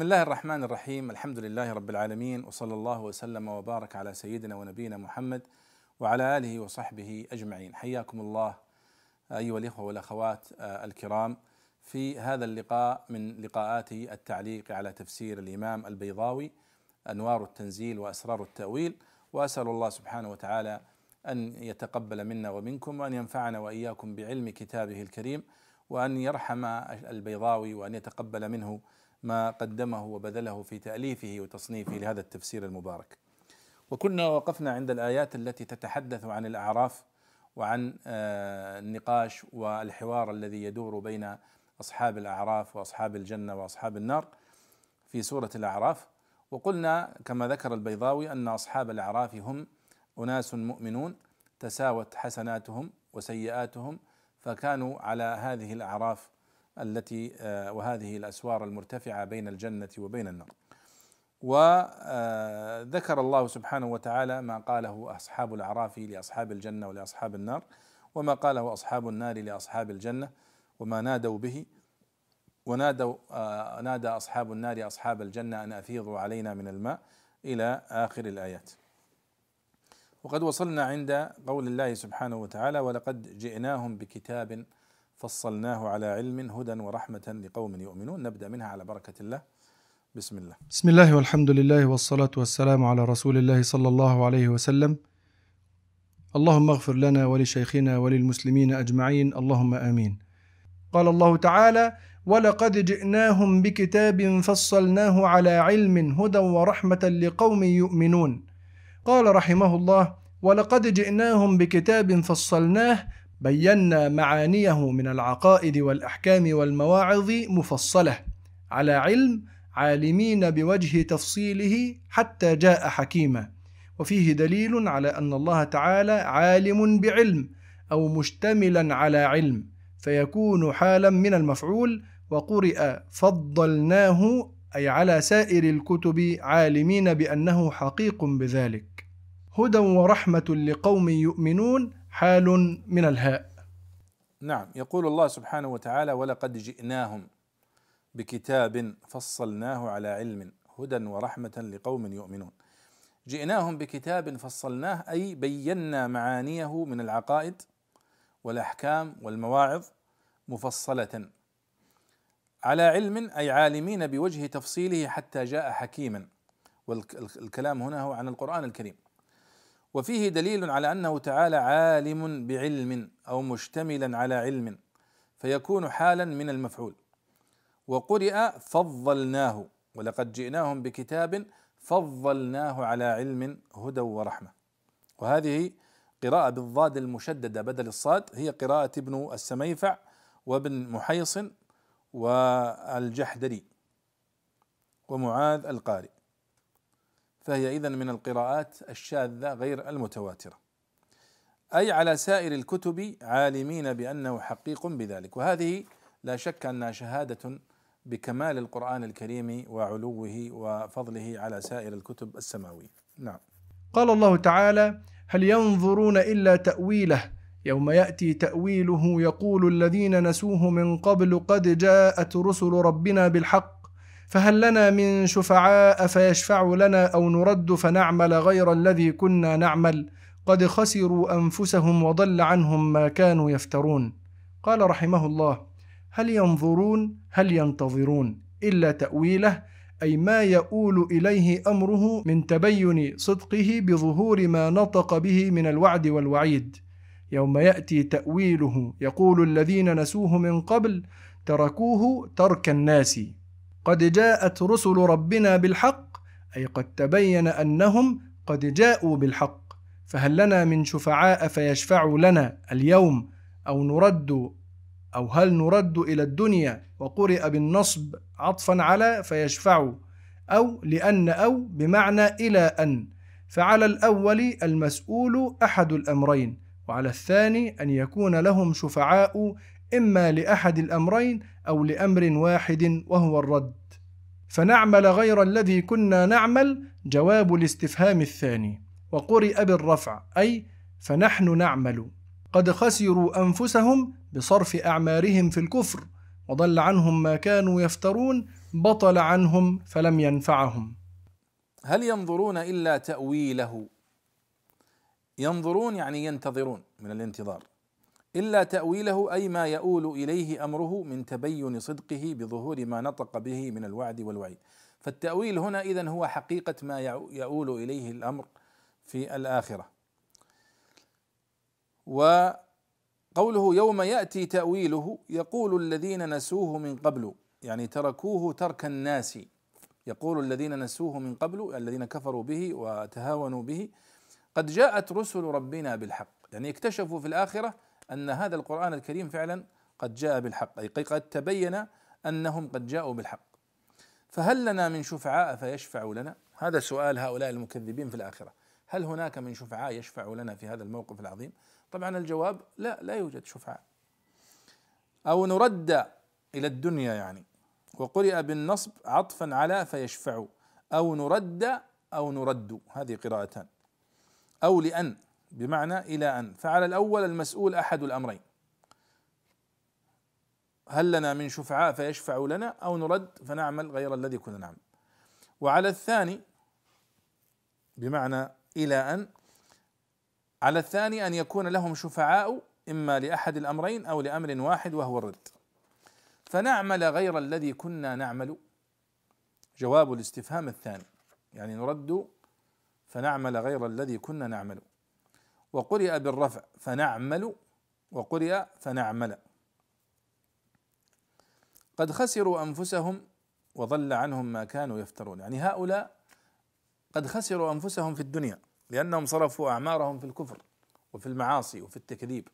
بسم الله الرحمن الرحيم الحمد لله رب العالمين وصلى الله وسلم وبارك على سيدنا ونبينا محمد وعلى اله وصحبه اجمعين حياكم الله ايها الاخوه والاخوات الكرام في هذا اللقاء من لقاءات التعليق على تفسير الامام البيضاوي انوار التنزيل واسرار التاويل واسال الله سبحانه وتعالى ان يتقبل منا ومنكم وان ينفعنا واياكم بعلم كتابه الكريم وان يرحم البيضاوي وان يتقبل منه ما قدمه وبذله في تأليفه وتصنيفه لهذا التفسير المبارك. وكنا وقفنا عند الآيات التي تتحدث عن الأعراف وعن النقاش والحوار الذي يدور بين أصحاب الأعراف وأصحاب الجنة وأصحاب النار في سورة الأعراف وقلنا كما ذكر البيضاوي أن أصحاب الأعراف هم أناس مؤمنون تساوت حسناتهم وسيئاتهم فكانوا على هذه الأعراف التي وهذه الأسوار المرتفعة بين الجنة وبين النار. وذكر الله سبحانه وتعالى ما قاله أصحاب الأعراف لأصحاب الجنة ولأصحاب النار وما قاله أصحاب النار لأصحاب الجنة وما نادوا به ونادوا نادى أصحاب النار أصحاب الجنة أن أفيضوا علينا من الماء إلى آخر الآيات. وقد وصلنا عند قول الله سبحانه وتعالى ولقد جئناهم بكتاب فصلناه على علم هدى ورحمة لقوم يؤمنون. نبدأ منها على بركة الله. بسم الله. بسم الله والحمد لله والصلاة والسلام على رسول الله صلى الله عليه وسلم. اللهم اغفر لنا ولشيخنا وللمسلمين أجمعين. اللهم آمين. قال الله تعالى ولقد جئناهم بكتاب فصلناه على علم هدى ورحمة لقوم يؤمنون. قال رحمه الله ولقد جئناهم بكتاب فصلناه بينا معانيه من العقائد والأحكام والمواعظ مفصلة على علم عالمين بوجه تفصيله حتى جاء حكيما وفيه دليل على أن الله تعالى عالم بعلم أو مشتملا على علم فيكون حالا من المفعول وقرئ فضلناه أي على سائر الكتب عالمين بأنه حقيق بذلك. هدى ورحمة لقوم يؤمنون حال من الهاء. نعم يقول الله سبحانه وتعالى ولقد جئناهم بكتاب فصلناه على علم هدى ورحمة لقوم يؤمنون. جئناهم بكتاب فصلناه أي بينا معانيه من العقائد والأحكام والمواعظ مفصلة على علم أي عالمين بوجه تفصيله حتى جاء حكيما. والكلام هنا هو عن القرآن الكريم. وفيه دليل على أنه تعالى عالم بعلم أو مشتملا على علم فيكون حالا من المفعول. وقرئ فضلناه ولقد جئناهم بكتاب فضلناه على علم هدى ورحمة. وهذه قراءة بالضاد المشددة بدل الصاد هي قراءة ابن السميفع وابن محيصن والجحدري ومعاذ القارئ. فهي إذا من القراءات الشاذة غير المتواترة. أي على سائر الكتب عالمين بأنه حقيق بذلك. وهذه لا شك أنها شهادة بكمال القرآن الكريم وعلوه وفضله على سائر الكتب السماوية. نعم. قال الله تعالى هل ينظرون إلا تأويله؟ يوم يأتي تأويله يقول الذين نسوه من قبل قد جاءت رسل ربنا بالحق فهل لنا من شفعاء فيشفعوا لنا أو نرد فنعمل غير الذي كنا نعمل؟ قد خسروا أنفسهم وضل عنهم ما كانوا يفترون. قال رحمه الله هل ينظرون؟ هل ينتظرون؟ إلا تأويله أي ما يؤول إليه أمره من تبين صدقه بظهور ما نطق به من الوعد والوعيد. يوم يأتي تأويله يقول الذين نسوه من قبل تركوه ترك الناس. قد جاءت رسل ربنا بالحق أي قد تبين أنهم قد جاءوا بالحق فهل لنا من شفعاء فيشفعوا لنا اليوم؟ أو نرد أو هل نرد إلى الدنيا وقرئ بالنصب عطفا على فيشفعوا؟ أو لأن أو بمعنى إلى أن. فعلى الأول المسؤول أحد الأمرين وعلى الثاني أن يكون لهم شفعاء إما لأحد الأمرين أو لأمر واحد وهو الرد. فنعمل غير الذي كنا نعمل جواب الاستفهام الثاني. وقرئ بالرفع أي فنحن نعمل. قد خسروا أنفسهم بصرف أعمارهم في الكفر وضل عنهم ما كانوا يفترون بطل عنهم فلم ينفعهم. هل ينظرون إلا تأويله؟ ينظرون يعني ينتظرون من الانتظار. إلا تأويله أي ما يؤول إليه أمره من تبين صدقه بظهور ما نطق به من الوعد والوعيد. فالتأويل هنا اذا هو حقيقة ما يؤول إليه الأمر في الآخرة. وقوله يوم يأتي تأويله يقول الذين نسوه من قبل يعني تركوه ترك الناس. يقول الذين نسوه من قبل الذين كفروا به وتهاونوا به قد جاءت رسل ربنا بالحق. يعني اكتشفوا في الآخرة أن هذا القرآن الكريم فعلا قد جاء بالحق أي قد تبين أنهم قد جاءوا بالحق. فهل لنا من شفعاء فيشفع لنا؟ هذا سؤال هؤلاء المكذبين في الآخرة. هل هناك من شفعاء يشفع لنا في هذا الموقف العظيم؟ طبعا الجواب لا لا يوجد شفعاء. أو نرد إلى الدنيا يعني. وقرئ بالنصب عطفا على فيشفع. أو نرد أو نرد. هذه قراءتان. أو لأن. بمعنى إلى أن. فعلى الأول المسؤول أحد الأمرين. هل لنا من شفعاء فيشفع لنا أو نرد فنعمل غير الذي كنا نعمل. وعلى الثاني بمعنى إلى أن على الثاني أن يكون لهم شفعاء إما لأحد الأمرين أو لأمر واحد وهو الرد. فنعمل غير الذي كنا نعمل. جواب الاستفهام الثاني. يعني نرد فنعمل غير الذي كنا نعمل. وقرئ بالرفع فنعمل وقرئ فنعمل. قد خسروا أنفسهم وضل عنهم ما كانوا يفترون. يعني هؤلاء قد خسروا أنفسهم في الدنيا لأنهم صرفوا أعمارهم في الكفر وفي المعاصي وفي التكذيب.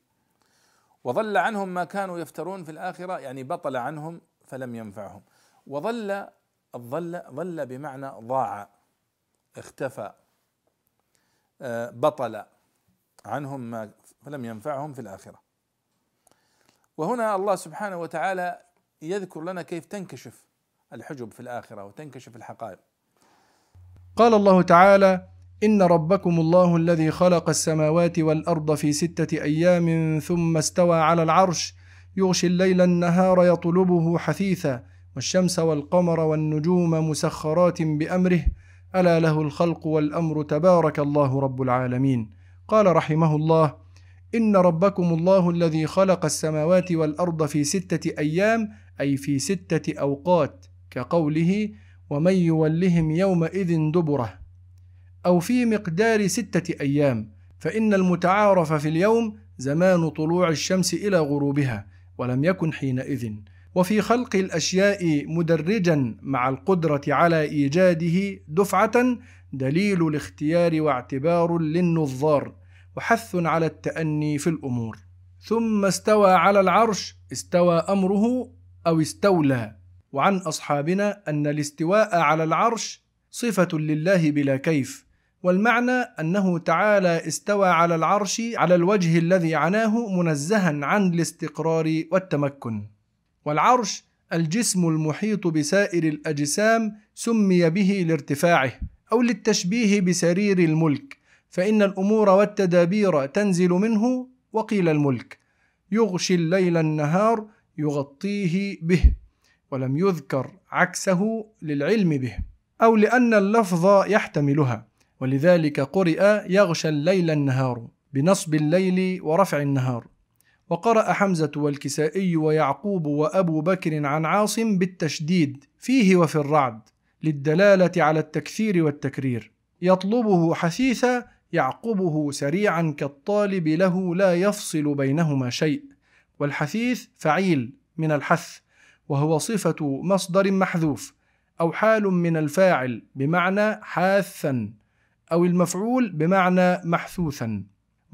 وضل عنهم ما كانوا يفترون في الآخرة يعني بطل عنهم فلم ينفعهم. وظل الظل ظل بمعنى ضاع اختفى آه، بطل. عنهم ما فلم ينفعهم في الآخرة. وهنا الله سبحانه وتعالى يذكر لنا كيف تنكشف الحجب في الآخرة وتنكشف الحقائق قال الله تعالى إن ربكم الله الذي خلق السماوات والأرض في ستة أيام ثم استوى على العرش يغشي الليل النهار يطلبه حثيثا والشمس والقمر والنجوم مسخرات بأمره ألا له الخلق والأمر تبارك الله رب العالمين. قال رحمه الله إن ربكم الله الذي خلق السماوات والأرض في ستة أيام أي في ستة أوقات كقوله ومن يولهم يومئذ دبره أو في مقدار ستة أيام فإن المتعارف في اليوم زمان طلوع الشمس إلى غروبها ولم يكن حينئذ وفي خلق الأشياء مدرجا مع القدرة على إيجاده دفعة دليل الاختيار واعتبار للنظار وحث على التأني في الأمور. ثم استوى على العرش استوى أمره أو استولى. وعن أصحابنا أن الاستواء على العرش صفة لله بلا كيف والمعنى أنه تعالى استوى على العرش على الوجه الذي عناه منزها عن الاستقرار والتمكن. والعرش الجسم المحيط بسائر الأجسام سمي به لارتفاعه. أو للتشبيه بسرير الملك فإن الأمور والتدابير تنزل منه وقيل الملك. يغشي الليل النهار يغطيه به ولم يذكر عكسه للعلم به. أو لأن اللفظ يحتملها ولذلك قرئ يغشى الليل النهار بنصب الليل ورفع النهار. وقرأ حمزة والكسائي ويعقوب وأبو بكر عن عاصم بالتشديد فيه وفي الرعد. للدلالة على التكثير والتكرير. يطلبه حثيثا يعقبه سريعا كالطالب له لا يفصل بينهما شيء. والحثيث فعيل من الحث وهو صفة مصدر محذوف أو حال من الفاعل بمعنى حاثا أو المفعول بمعنى محثوثا.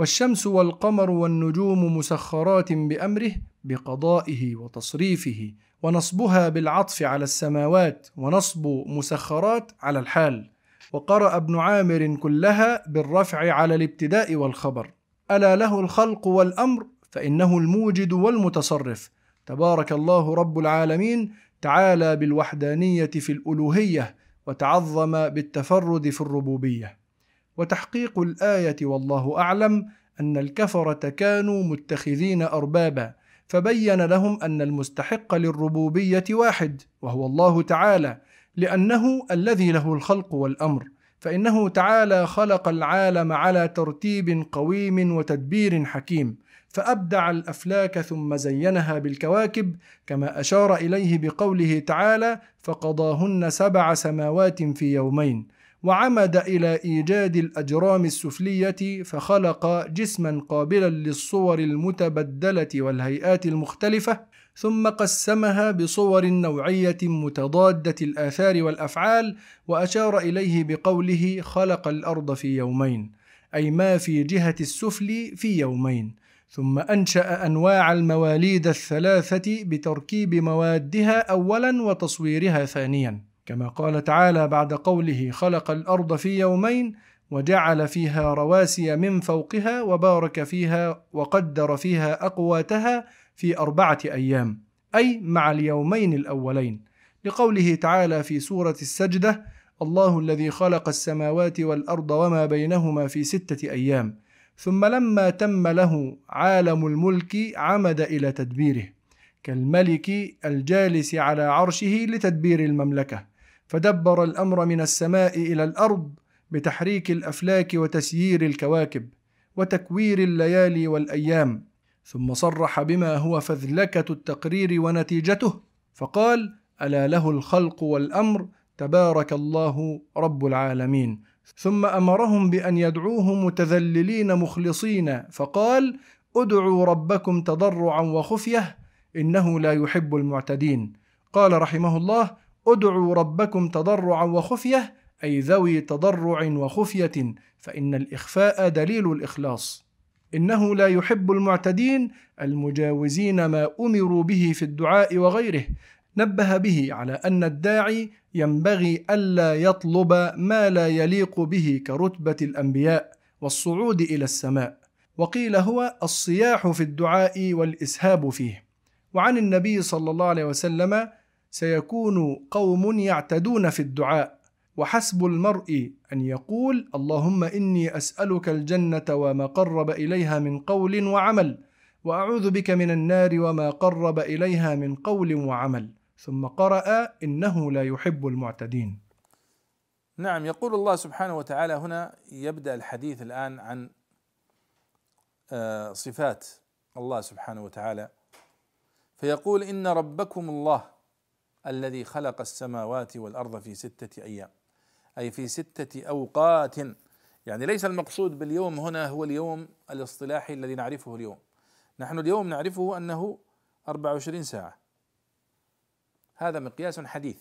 والشمس والقمر والنجوم مسخرات بأمره بقضائه وتصريفه ونصبها بالعطف على السماوات ونصب مسخرات على الحال. وقرأ ابن عامر كلها بالرفع على الابتداء والخبر. ألا له الخلق والأمر فإنه الموجد والمتصرف. تبارك الله رب العالمين تعالى بالوحدانية في الألوهية وتعظم بالتفرد في الربوبية. وتحقيق الآية والله أعلم أن الكفرة كانوا متخذين أربابا فبين لهم أن المستحق للربوبية واحد وهو الله تعالى لأنه الذي له الخلق والأمر فإنه تعالى خلق العالم على ترتيب قويم وتدبير حكيم فأبدع الأفلاك ثم زينها بالكواكب كما أشار إليه بقوله تعالى فقضاهن سبع سماوات في يومين وعمد إلى إيجاد الأجرام السفلية فخلق جسما قابلا للصور المتبدلة والهيئات المختلفة ثم قسمها بصور نوعية متضادة الآثار والأفعال وأشار إليه بقوله خلق الأرض في يومين أي ما في جهة السفل في يومين ثم أنشأ أنواع المواليد الثلاثة بتركيب موادها اولا وتصويرها ثانيا. كما قال تعالى بعد قوله خلق الأرض في يومين وجعل فيها رواسي من فوقها وبارك فيها وقدر فيها أقواتها في أربعة أيام أي مع اليومين الأولين. لقوله تعالى في سورة السجدة الله الذي خلق السماوات والأرض وما بينهما في ستة أيام ثم لما تم له عالم الملك عمد إلى تدبيره كالملك الجالس على عرشه لتدبير المملكة. فدبر الأمر من السماء إلى الأرض بتحريك الأفلاك وتسيير الكواكب وتكوير الليالي والأيام ثم صرح بما هو فذلكة التقرير ونتيجته فقال ألا له الخلق والأمر تبارك الله رب العالمين ثم أمرهم بأن يدعوه متذللين مخلصين فقال ادعوا ربكم تضرعا وخفية إنه لا يحب المعتدين قال رحمه الله أدعوا ربكم تضرعا وخفية أي ذوي تضرع وخفية فإن الإخفاء دليل الإخلاص. إنه لا يحب المعتدين المجاوزين ما أمروا به في الدعاء وغيره. نبه به على أن الداعي ينبغي ألا يطلب ما لا يليق به كرتبة الأنبياء والصعود إلى السماء. وقيل هو الصياح في الدعاء والإسهاب فيه. وعن النبي صلى الله عليه وسلم سيكون قوم يعتدون في الدعاء وحسب المرء أن يقول اللهم إني أسألك الجنة وما قرب إليها من قول وعمل وأعوذ بك من النار وما قرب إليها من قول وعمل ثم قرأ إنه لا يحب المعتدين. نعم يقول الله سبحانه وتعالى هنا يبدأ الحديث الآن عن آه، صفات الله سبحانه وتعالى فيقول إن ربكم الله الذي خلق السماوات والأرض في ستة أيام. أي في ستة أوقات. يعني ليس المقصود باليوم هنا هو اليوم الاصطلاحي الذي نعرفه اليوم. نحن اليوم نعرفه أنه 24 ساعة. هذا مقياس حديث.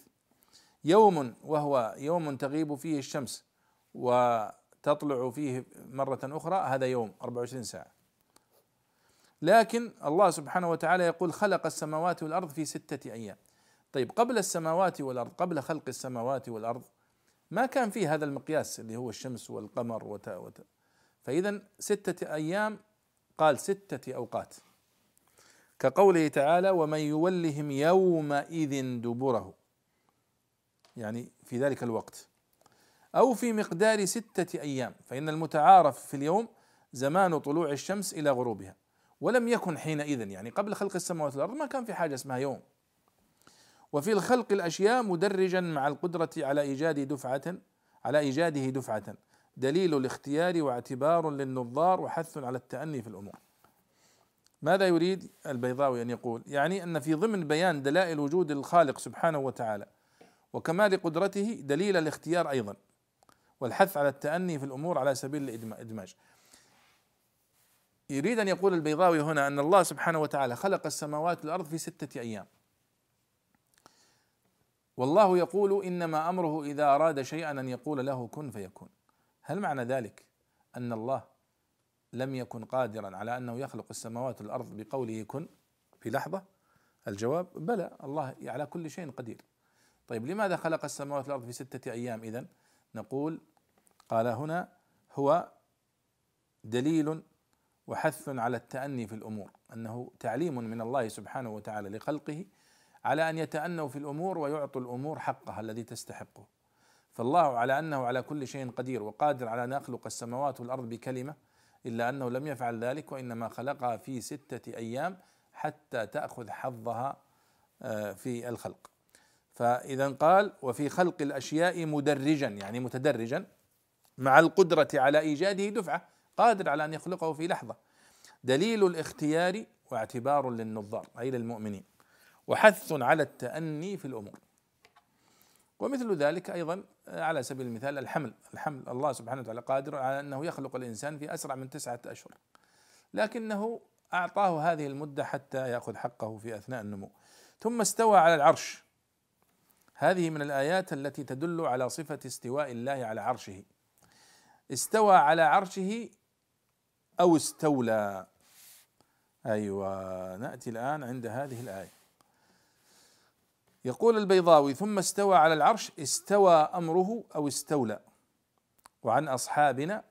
يوم وهو يوم تغيب فيه الشمس وتطلع فيه مرة أخرى هذا يوم 24 ساعة. لكن الله سبحانه وتعالى يقول خلق السماوات والأرض في ستة أيام. طيب قبل السماوات والأرض قبل خلق السماوات والأرض ما كان فيه هذا المقياس اللي هو الشمس والقمر وت... وت... فإذا ستة أيام قال ستة أوقات. كقوله تعالى ومن يولهم يومئذ دبره يعني في ذلك الوقت. أو في مقدار ستة أيام فإن المتعارف في اليوم زمان طلوع الشمس إلى غروبها ولم يكن حينئذ يعني قبل خلق السماوات والأرض ما كان في حاجة اسمها يوم. وفي الخلق الأشياء مدرجا مع القدرة على إيجاد دفعة على إيجاده دفعة دليل الاختيار واعتبار للنظار وحث على التأني في الأمور ماذا يريد البيضاوي أن يقول؟ يعني أن في ضمن بيان دلائل وجود الخالق سبحانه وتعالى وكمال قدرته دليل الاختيار أيضا والحث على التأني في الأمور على سبيل الإدماج. يريد أن يقول البيضاوي هنا أن الله سبحانه وتعالى خلق السماوات والأرض في ستة أيام. والله يقول إنما أمره إذا أراد شيئا أن يقول له كن فيكون. هل معنى ذلك أن الله لم يكن قادرا على أنه يخلق السماوات والأرض بقوله كن في لحظة؟ الجواب بلى الله على كل شيء قدير. طيب لماذا خلق السماوات والأرض في ستة أيام اذا نقول قال هنا هو دليل وحث على التأني في الأمور أنه تعليم من الله سبحانه وتعالى لخلقه على أن يتأنوا في الأمور ويعطوا الأمور حقها الذي تستحقه فالله على أنه على كل شيء قدير وقادر على أن يخلق السماوات والأرض بكلمة إلا أنه لم يفعل ذلك وإنما خلقها في ستة أيام حتى تأخذ حظها آه، في الخلق. فإذا قال وفي خلق الأشياء مدرجا يعني متدرجا مع القدرة على إيجاده دفعة قادر على أن يخلقه في لحظة. دليل الاختيار واعتبار للنظار أي للمؤمنين. وحث على التأني في الأمور. ومثل ذلك أيضا على سبيل المثال الحمل. الحمل الله سبحانه وتعالى قادر على أنه يخلق الإنسان في أسرع من تسعة أشهر. لكنه أعطاه هذه المدة حتى يأخذ حقه في أثناء النمو. ثم استوى على العرش. هذه من الآيات التي تدل على صفة استواء الله على عرشه. استوى على عرشه أو استولى. أيوة نأتي الآن عند هذه الآية. يقول البيضاوي ثم استوى على العرش استوى أمره أو استولى. وعن أصحابنا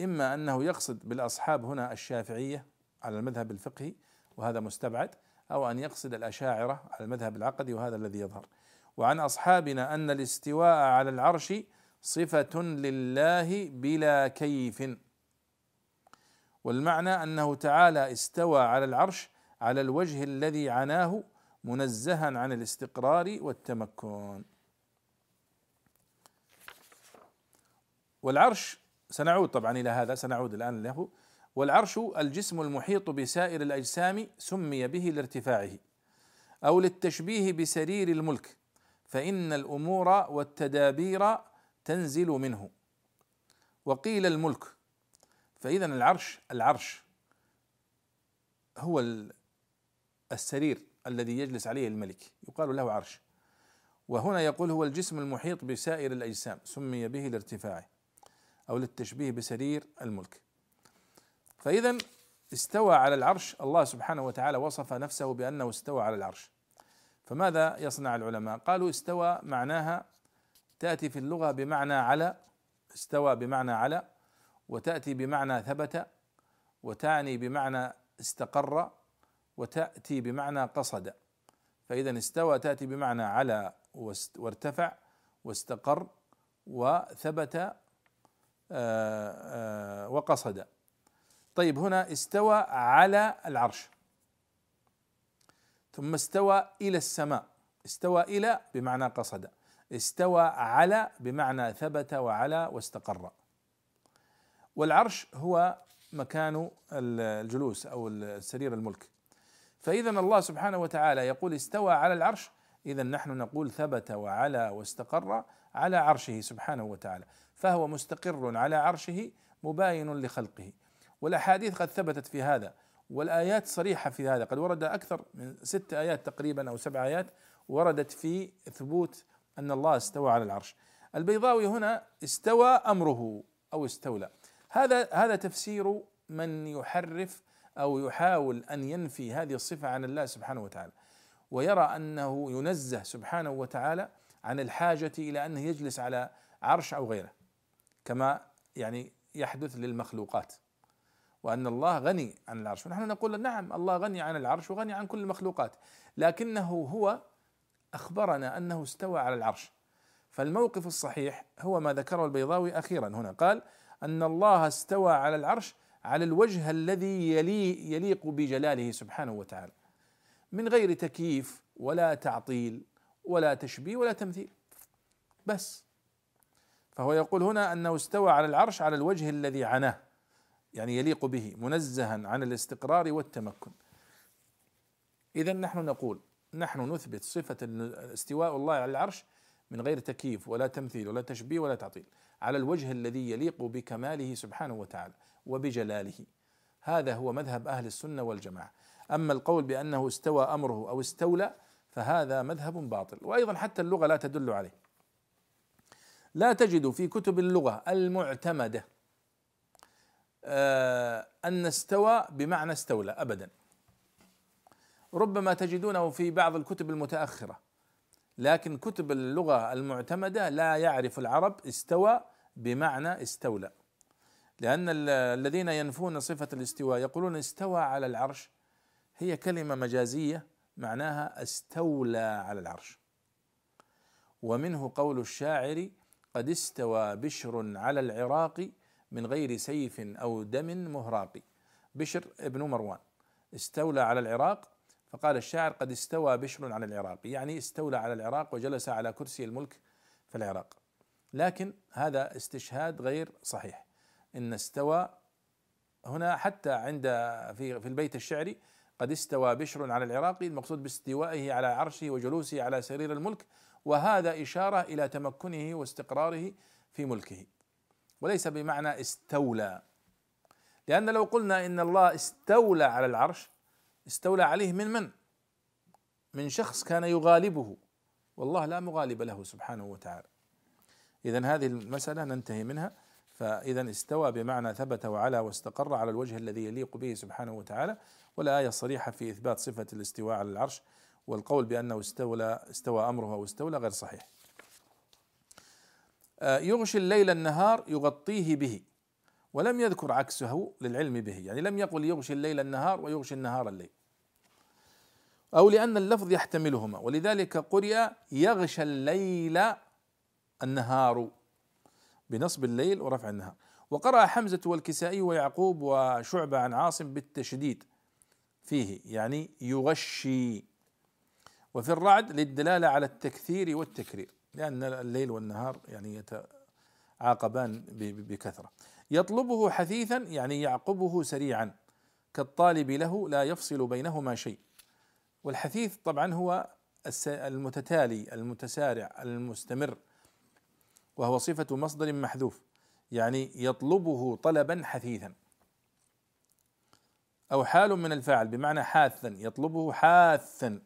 إما أنه يقصد بالأصحاب هنا الشافعية على المذهب الفقهي وهذا مستبعد أو أن يقصد الأشاعرة على المذهب العقدي وهذا الذي يظهر. وعن أصحابنا أن الاستواء على العرش صفة لله بلا كيف. والمعنى أنه تعالى استوى على العرش على الوجه الذي عناه منزها عن الاستقرار والتمكن. والعرش سنعود طبعا إلى هذا سنعود الآن له. والعرش الجسم المحيط بسائر الأجسام سمي به لارتفاعه أو للتشبيه بسرير الملك فإن الأمور والتدابير تنزل منه. وقيل الملك فاذا العرش العرش هو السرير. الذي يجلس عليه الملك. يقال له عرش. وهنا يقول هو الجسم المحيط بسائر الأجسام سمي به لارتفاعه أو للتشبيه بسرير الملك. فاذا استوى على العرش. الله سبحانه وتعالى وصف نفسه بأنه استوى على العرش. فماذا يصنع العلماء؟ قالوا استوى معناها تأتي في اللغة بمعنى على استوى بمعنى على وتأتي بمعنى ثبت وتعني بمعنى استقر وتأتي بمعنى قصد. فإذا استوى تأتي بمعنى على وارتفع واستقر وثبت آه، آه، وقصد. طيب هنا استوى على العرش. ثم استوى إلى السماء. استوى إلى بمعنى قصد. استوى على بمعنى ثبت وعلى واستقر. والعرش هو مكان الجلوس أو السرير الملك. فإذا الله سبحانه وتعالى يقول استوى على العرش. إذا نحن نقول ثبت وعلى واستقر على عرشه سبحانه وتعالى فهو مستقر على عرشه مباين لخلقه. والأحاديث قد ثبتت في هذا والآيات صريحة في هذا. قد ورد أكثر من ست آيات تقريبا أو سبع آيات وردت في ثبوت أن الله استوى على العرش. البيضاوي هنا استوى أمره أو استولى. هذا هذا تفسير من يحرف أو يحاول أن ينفي هذه الصفة عن الله سبحانه وتعالى. ويرى أنه ينزه سبحانه وتعالى عن الحاجة إلى أنه يجلس على عرش أو غيره كما يعني يحدث للمخلوقات. وأن الله غني عن العرش. ونحن نقول نعم الله غني عن العرش وغني عن كل المخلوقات. لكنه هو أخبرنا أنه استوى على العرش. فالموقف الصحيح هو ما ذكره البيضاوي أخيرا هنا. قال أن الله استوى على العرش على الوجه الذي يلي يليق بجلاله سبحانه وتعالى. من غير تكييف ولا تعطيل ولا تشبيه ولا تمثيل. بس. فهو يقول هنا أنه استوى على العرش على الوجه الذي عناه. يعني يليق به منزها عن الاستقرار والتمكن. اذا نحن نقول نحن نثبت صفة استواء الله على العرش من غير تكييف ولا تمثيل ولا تشبيه ولا تعطيل. على الوجه الذي يليق بكماله سبحانه وتعالى. وبجلاله. هذا هو مذهب أهل السنة والجماعة. أما القول بأنه استوى أمره أو استولى فهذا مذهب باطل. وأيضا حتى اللغة لا تدل عليه. لا تجد في كتب اللغة المعتمدة آه، أن استوى بمعنى استولى ابدا. ربما تجدونه في بعض الكتب المتأخرة لكن كتب اللغة المعتمدة لا يعرف العرب استوى بمعنى استولى. لأن الذين ينفون صفة الاستواء يقولون استوى على العرش هي كلمة مجازية معناها استولى على العرش. ومنه قول الشاعر قد استوى بشر على العراق من غير سيف أو دم مهراق. بشر ابن مروان استولى على العراق فقال الشاعر قد استوى بشر على العراق. يعني استولى على العراق وجلس على كرسي الملك في العراق. لكن هذا استشهاد غير صحيح. إن استوى هنا حتى عند في في البيت الشعري قد استوى بشر على العراق المقصود باستوائه على عرشه وجلوسه على سرير الملك وهذا إشارة إلى تمكنه واستقراره في ملكه. وليس بمعنى استولى لأن لو قلنا إن الله استولى على العرش استولى عليه من من؟ من شخص كان يغالبه. والله لا مغالب له سبحانه وتعالى. اذا هذه المسألة ننتهي منها. فاذا استوى بمعنى ثبت وعلى واستقر على الوجه الذي يليق به سبحانه وتعالى والآية صريحة في إثبات صفة الاستواء على العرش والقول بأنه استولى استوى أمره أو استولى غير صحيح. آه، يغشي الليل النهار يغطيه به ولم يذكر عكسه للعلم به يعني لم يقل يغشي الليل النهار ويغشي النهار الليل. أو لأن اللفظ يحتملهما ولذلك قرئ يغشى الليل النهار. بنصب الليل ورفع النهار. وقرأ حمزة والكسائي ويعقوب وشعبة عن عاصم بالتشديد. فيه يعني يغشي. وفي الرعد للدلالة على التكثير والتكرير لأن الليل والنهار يعني يتعاقبان بكثرة. يطلبه حثيثا يعني يعقبه سريعا. كالطالب له لا يفصل بينهما شيء. والحثيث طبعا هو المتتالي المتسارع المستمر. وهو صفة مصدر محذوف يعني يطلبه طلبا حثيثا. أو حال من الفاعل بمعنى حاثا يطلبه حاثا.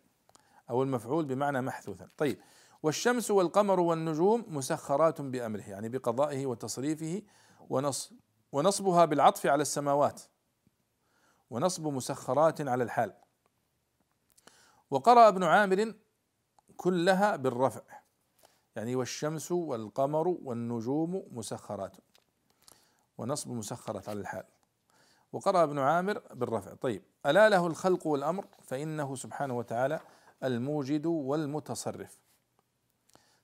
أو المفعول بمعنى محثوثا طيب والشمس والقمر والنجوم مسخرات بأمره يعني بقضائه وتصريفه ونصب ونصبها بالعطف على السماوات. ونصب مسخرات على الحال. وقرأ ابن عامر كلها بالرفع. يعني والشمس والقمر والنجوم مسخرات. ونصب مسخرات على الحال. وقرأ ابن عامر بالرفع. طيب ألا له الخلق والأمر؟ فإنه سبحانه وتعالى الموجد والمتصرف.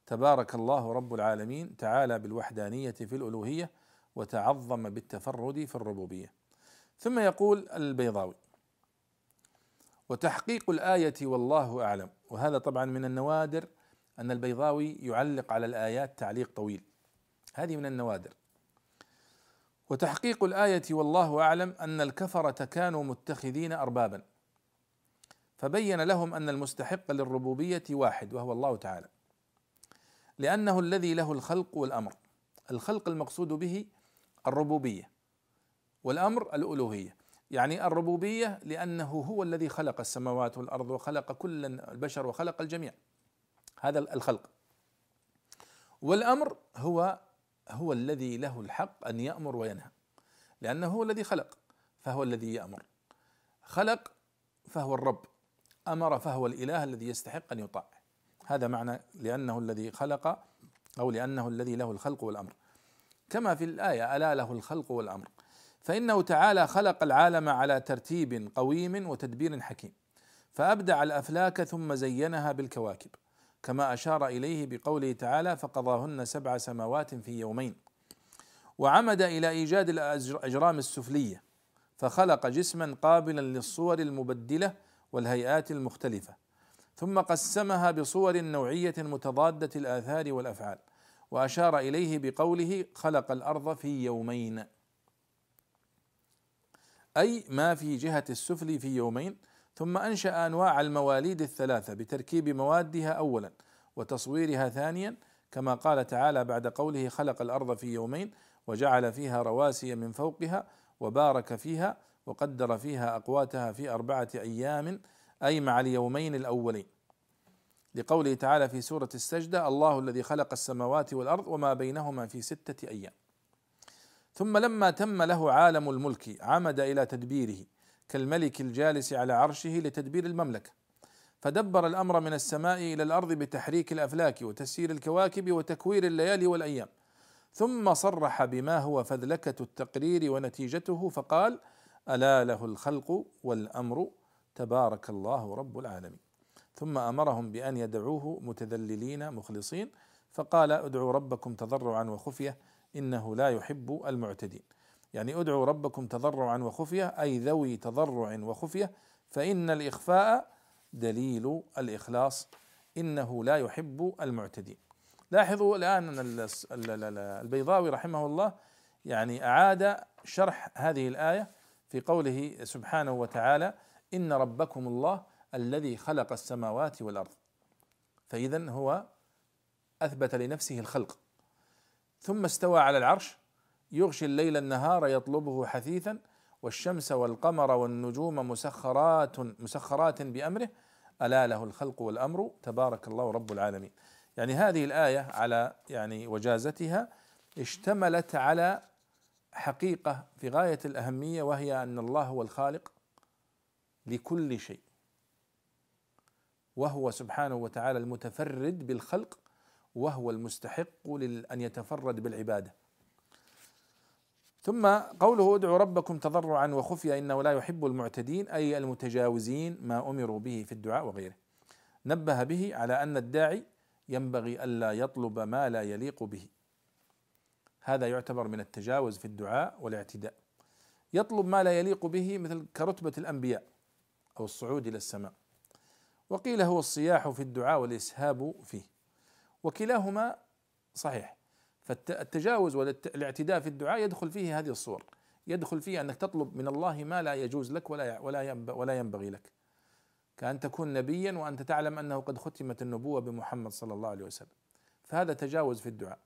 تبارك الله رب العالمين تعالى بالوحدانية في الألوهية وتعظم بالتفرد في الربوبية. ثم يقول البيضاوي وتحقيق الآية والله أعلم. وهذا طبعا من النوادر أن البيضاوي يعلق على الآيات تعليق طويل. هذه من النوادر. وتحقيق الآية والله أعلم أن الكفرة كانوا متخذين أربابا. فبين لهم أن المستحق للربوبية واحد وهو الله تعالى. لأنه الذي له الخلق والأمر. الخلق المقصود به الربوبية والأمر الألوهية. يعني الربوبية لأنه هو الذي خلق السماوات والأرض وخلق كل البشر وخلق الجميع. هذا الخلق. والأمر هو هو الذي له الحق أن يأمر وينهى. لأنه هو الذي خلق فهو الذي يأمر. خلق فهو الرب. أمر فهو الإله الذي يستحق أن يطاع. هذا معنى لأنه الذي خلق أو لأنه الذي له الخلق والأمر. كما في الآية ألا له الخلق والأمر. فإنه تعالى خلق العالم على ترتيب قويم وتدبير حكيم. فأبدع الأفلاك ثم زينها بالكواكب. كما أشار إليه بقوله تعالى فقضاهن سبع سماوات في يومين وعمد إلى إيجاد الاجرام السفلية فخلق جسما قابلا للصور المبدلة والهيئات المختلفة ثم قسمها بصور نوعية متضادة الآثار والأفعال وأشار إليه بقوله خلق الأرض في يومين. أي ما في جهة السفل في يومين ثم أنشأ أنواع المواليد الثلاثة بتركيب موادها اولا وتصويرها ثانيا كما قال تعالى بعد قوله خلق الأرض في يومين وجعل فيها رواسي من فوقها وبارك فيها وقدر فيها أقواتها في أربعة أيام أي مع اليومين الأولين. لقوله تعالى في سورة السجدة الله الذي خلق السماوات والأرض وما بينهما في ستة أيام. ثم لما تم له عالم الملك عمد إلى تدبيره. كالملك الجالس على عرشه لتدبير المملكة فدبر الأمر من السماء إلى الأرض بتحريك الأفلاك وتسيير الكواكب وتكوير الليالي والأيام. ثم صرح بما هو فذلكة التقرير ونتيجته فقال ألا له الخلق والأمر تبارك الله رب العالمين. ثم أمرهم بأن يدعوه متذللين مخلصين فقال ادعوا ربكم تضرعا وخفية إنه لا يحب المعتدين. يعني ادعوا ربكم تضرعا وخفية أي ذوي تضرع وخفية فإن الإخفاء دليل الإخلاص إنه لا يحب المعتدين. لاحظوا الآن أن البيضاوي رحمه الله يعني أعاد شرح هذه الآية في قوله سبحانه وتعالى إن ربكم الله الذي خلق السماوات والأرض. فإذا هو أثبت لنفسه الخلق. ثم استوى على العرش يغشي الليل النهار يطلبه حثيثا والشمس والقمر والنجوم مسخرات مسخرات بأمره. ألا له الخلق والأمر. تبارك الله رب العالمين. يعني هذه الآية على يعني وجازتها اشتملت على حقيقة في غاية الأهمية وهي أن الله هو الخالق لكل شيء. وهو سبحانه وتعالى المتفرد بالخلق وهو المستحق أن يتفرد بالعبادة. ثم قوله ادعوا ربكم تضرعا وخفيا إنه لا يحب المعتدين أي المتجاوزين ما أمروا به في الدعاء وغيره. نبه به على أن الداعي ينبغي ألا يطلب ما لا يليق به. هذا يعتبر من التجاوز في الدعاء والاعتداء. يطلب ما لا يليق به مثل كرتبة الأنبياء أو الصعود إلى السماء. وقيل هو الصياح في الدعاء والإسهاب فيه. وكلاهما صحيح فالتجاوز والاعتداء في الدعاء يدخل فيه هذه الصور. يدخل فيه أنك تطلب من الله ما لا يجوز لك ولا ولا ولا ينبغي لك. كأن تكون نبيا وأنت تعلم أنه قد ختمت النبوة بمحمد صلى الله عليه وسلم. فهذا تجاوز في الدعاء.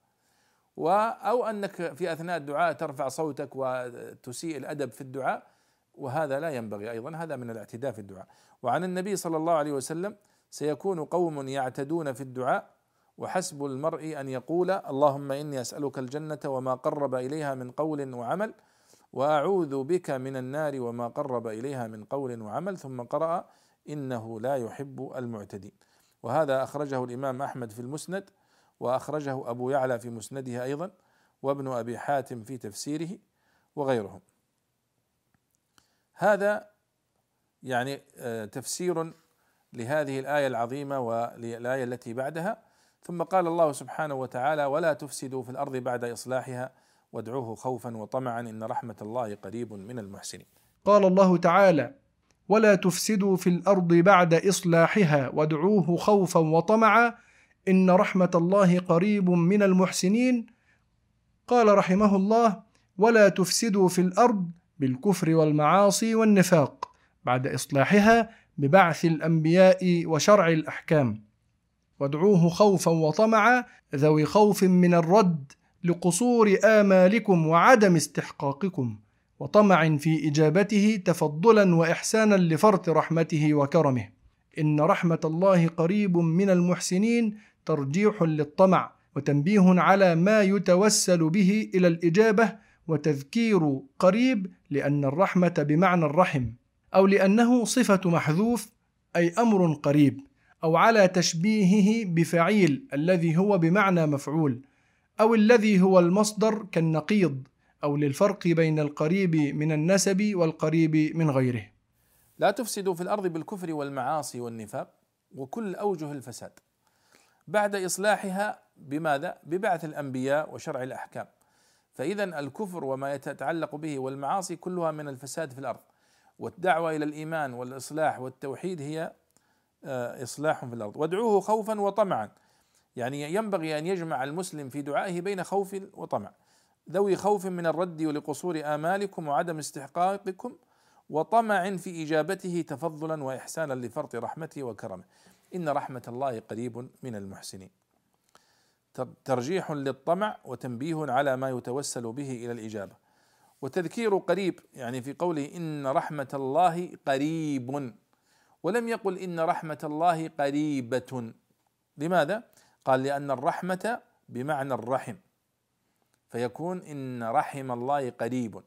أو أنك في أثناء الدعاء ترفع صوتك وتسيء الأدب في الدعاء وهذا لا ينبغي أيضا. هذا من الاعتداء في الدعاء. وعن النبي صلى الله عليه وسلم سيكون قوم يعتدون في الدعاء وحسب المرء أن يقول اللهم إني أسألك الجنة وما قرب إليها من قول وعمل وأعوذ بك من النار وما قرب إليها من قول وعمل. ثم قرأ إنه لا يحب المعتدين. وهذا أخرجه الإمام أحمد في المسند وأخرجه أبو يعلى في مسنده أيضا وابن أبي حاتم في تفسيره وغيرهم. هذا يعني آه، تفسير لهذه الآية العظيمة وللايه التي بعدها. ثم قال الله سبحانه وتعالى ولا تفسدوا في الأرض بعد إصلاحها وادعوه خوفا وطمعا إن رحمة الله قريب من المحسنين. قال الله تعالى: ولا تفسدوا في الأرض بعد إصلاحها وادعوه خوفا وطمعا إن رحمة الله قريب من المحسنين. قال رحمه الله: ولا تفسدوا في الأرض بالكفر والمعاصي والنفاق بعد إصلاحها ببعث الأنبياء وشرع الأحكام. وادعوه خوفا وطمعا ذوي خوف من الرد لقصور آمالكم وعدم استحقاقكم وطمع في إجابته تفضلا وإحسانا لفرط رحمته وكرمه. إن رحمة الله قريب من المحسنين ترجيح للطمع وتنبيه على ما يتوسل به إلى الإجابة وتذكير قريب لأن الرحمة بمعنى الرحم أو لأنه صفة محذوف أي أمر قريب. أو على تشبيهه بفعيل الذي هو بمعنى مفعول أو الذي هو المصدر كالنقيض أو للفرق بين القريب من النسب والقريب من غيره. لا تفسدوا في الأرض بالكفر والمعاصي والنفاق وكل أوجه الفساد. بعد إصلاحها بماذا؟ ببعث الأنبياء وشرع الأحكام. فإذا الكفر وما يتعلق به والمعاصي كلها من الفساد في الأرض. والدعوة إلى الإيمان والإصلاح والتوحيد هي إصلاح في الأرض. وادعوه خوفا وطمعا. يعني ينبغي أن يجمع المسلم في دعائه بين خوف وطمع. ذوي خوف من الرد ولقصور آمالكم وعدم استحقاقكم وطمع في إجابته تفضلا وإحسانا لفرط رحمته وكرمه. إن رحمة الله قريب من المحسنين. ترجيح للطمع وتنبيه على ما يتوسل به إلى الإجابة. وتذكير قريب يعني في قوله إن رحمة الله قريب. ولم يقل إن رحمة الله قريبة. لماذا؟ قال لأن الرحمة بمعنى الرحم فيكون إن رحم الله قريب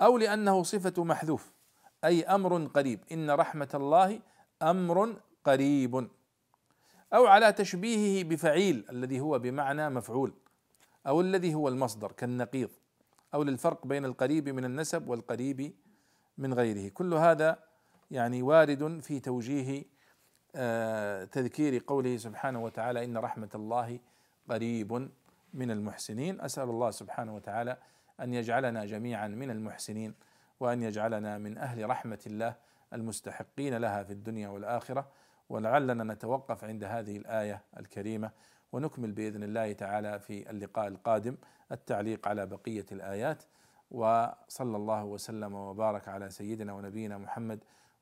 أو لأنه صفة محذوف أي أمر قريب إن رحمة الله أمر قريب أو على تشبيهه بفعيل الذي هو بمعنى مفعول أو الذي هو المصدر كالنقيض أو للفرق بين القريب من النسب والقريب من غيره. كل هذا يعني وارد في توجيه آه، تذكير قوله سبحانه وتعالى إن رحمة الله قريب من المحسنين. أسأل الله سبحانه وتعالى أن يجعلنا جميعا من المحسنين وأن يجعلنا من أهل رحمة الله المستحقين لها في الدنيا والآخرة. ولعلنا نتوقف عند هذه الآية الكريمة ونكمل بإذن الله تعالى في اللقاء القادم. التعليق على بقية الآيات. وصلى الله وسلم وبارك على سيدنا ونبينا محمد